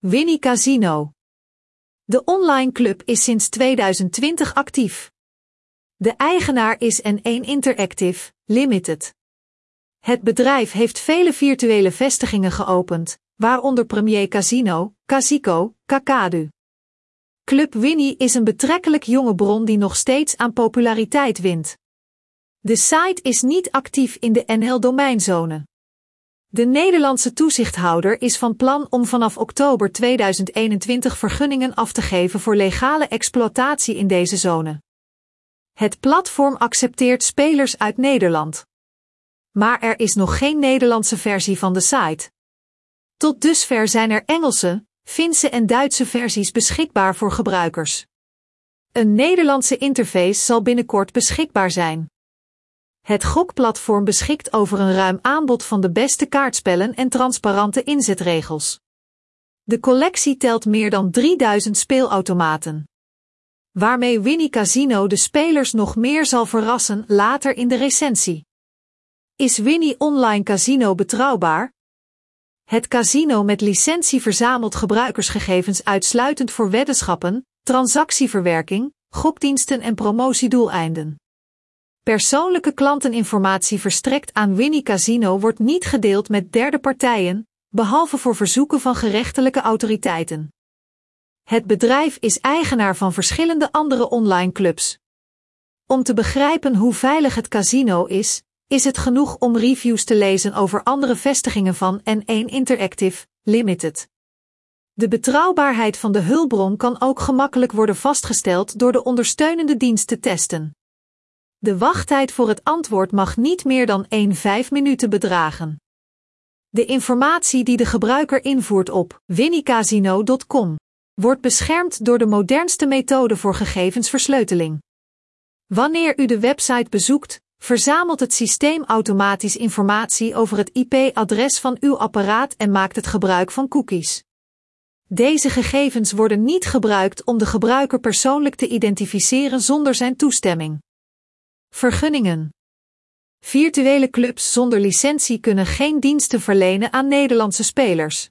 Winnie Casino. De online club is sinds 2020 actief. De eigenaar is N1 Interactive, Limited. Het bedrijf heeft vele virtuele vestigingen geopend, waaronder Premier Casino, Casico, Kakadu. Club Winnie is een betrekkelijk jonge bron die nog steeds aan populariteit wint. De site is niet actief in de NL-domeinzone. De Nederlandse toezichthouder is van plan om vanaf oktober 2021 vergunningen af te geven voor legale exploitatie in deze zone. Het platform accepteert spelers uit Nederland. Maar er is nog geen Nederlandse versie van de site. Tot dusver zijn er Engelse, Finse en Duitse versies beschikbaar voor gebruikers. Een Nederlandse interface zal binnenkort beschikbaar zijn. Het gokplatform beschikt over een ruim aanbod van de beste kaartspellen en transparante inzetregels. De collectie telt meer dan 3000 speelautomaten. Waarmee Winnie Casino de spelers nog meer zal verrassen later in de recensie. Is Winnie Online Casino betrouwbaar? Het casino met licentie verzamelt gebruikersgegevens uitsluitend voor weddenschappen, transactieverwerking, gokdiensten en promotiedoeleinden. Persoonlijke klanteninformatie verstrekt aan Winnie Casino wordt niet gedeeld met derde partijen, behalve voor verzoeken van gerechtelijke autoriteiten. Het bedrijf is eigenaar van verschillende andere online clubs. Om te begrijpen hoe veilig het casino is, is het genoeg om reviews te lezen over andere vestigingen van N1 Interactive Limited. De betrouwbaarheid van de hulpbron kan ook gemakkelijk worden vastgesteld door de ondersteunende dienst te testen. De wachttijd voor het antwoord mag niet meer dan 1-5 minuten bedragen. De informatie die de gebruiker invoert op winnicasino.com wordt beschermd door de modernste methode voor gegevensversleuteling. Wanneer u de website bezoekt, verzamelt het systeem automatisch informatie over het IP-adres van uw apparaat en maakt het gebruik van cookies. Deze gegevens worden niet gebruikt om de gebruiker persoonlijk te identificeren zonder zijn toestemming. Vergunningen. Virtuele clubs zonder licentie kunnen geen diensten verlenen aan Nederlandse spelers.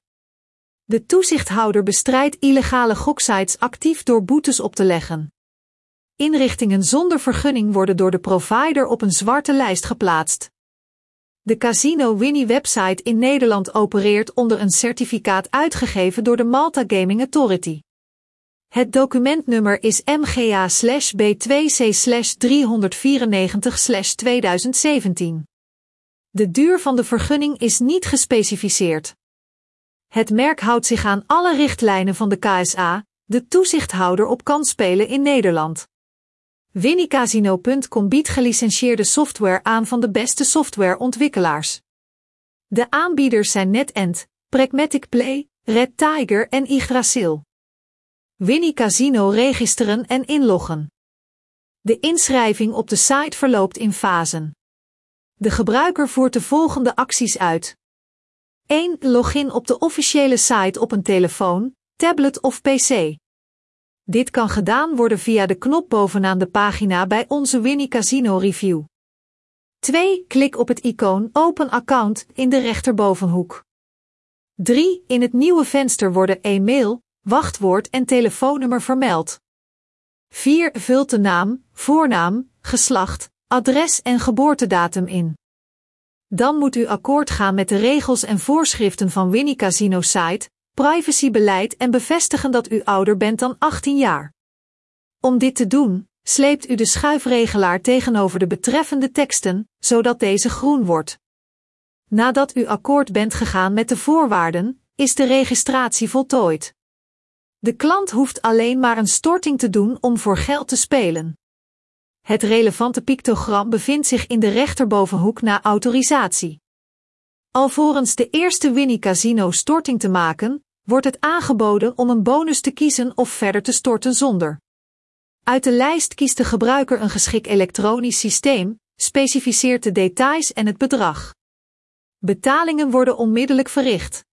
De toezichthouder bestrijdt illegale goksites actief door boetes op te leggen. Inrichtingen zonder vergunning worden door de provider op een zwarte lijst geplaatst. De Casino Winnie website in Nederland opereert onder een certificaat uitgegeven door de Malta Gaming Authority. Het documentnummer is MGA-B2C-394-2017. De duur van de vergunning is niet gespecificeerd. Het merk houdt zich aan alle richtlijnen van de KSA, de toezichthouder op kansspelen in Nederland. Winnicasino.com biedt gelicentieerde software aan van de beste softwareontwikkelaars. De aanbieders zijn NetEnt, Pragmatic Play, Red Tiger en Yggdrasil. Winnie Casino registreren en inloggen. De inschrijving op de site verloopt in fasen. De gebruiker voert de volgende acties uit. 1. Login op de officiële site op een telefoon, tablet of pc. Dit kan gedaan worden via de knop bovenaan de pagina bij onze Winnie Casino Review. 2. Klik op het icoon Open Account in de rechterbovenhoek. 3. In het nieuwe venster worden e-mail, wachtwoord en telefoonnummer vermeld. 4. Vult de naam, voornaam, geslacht, adres en geboortedatum in. Dan moet u akkoord gaan met de regels en voorschriften van Winnie Casino site, privacybeleid en bevestigen dat u ouder bent dan 18 jaar. Om dit te doen, sleept u de schuifregelaar tegenover de betreffende teksten, zodat deze groen wordt. Nadat u akkoord bent gegaan met de voorwaarden, is de registratie voltooid. De klant hoeft alleen maar een storting te doen om voor geld te spelen. Het relevante pictogram bevindt zich in de rechterbovenhoek na autorisatie. Alvorens de eerste Winnie Casino storting te maken, wordt het aangeboden om een bonus te kiezen of verder te storten zonder. Uit de lijst kiest de gebruiker een geschikt elektronisch systeem, specificeert de details en het bedrag. Betalingen worden onmiddellijk verricht.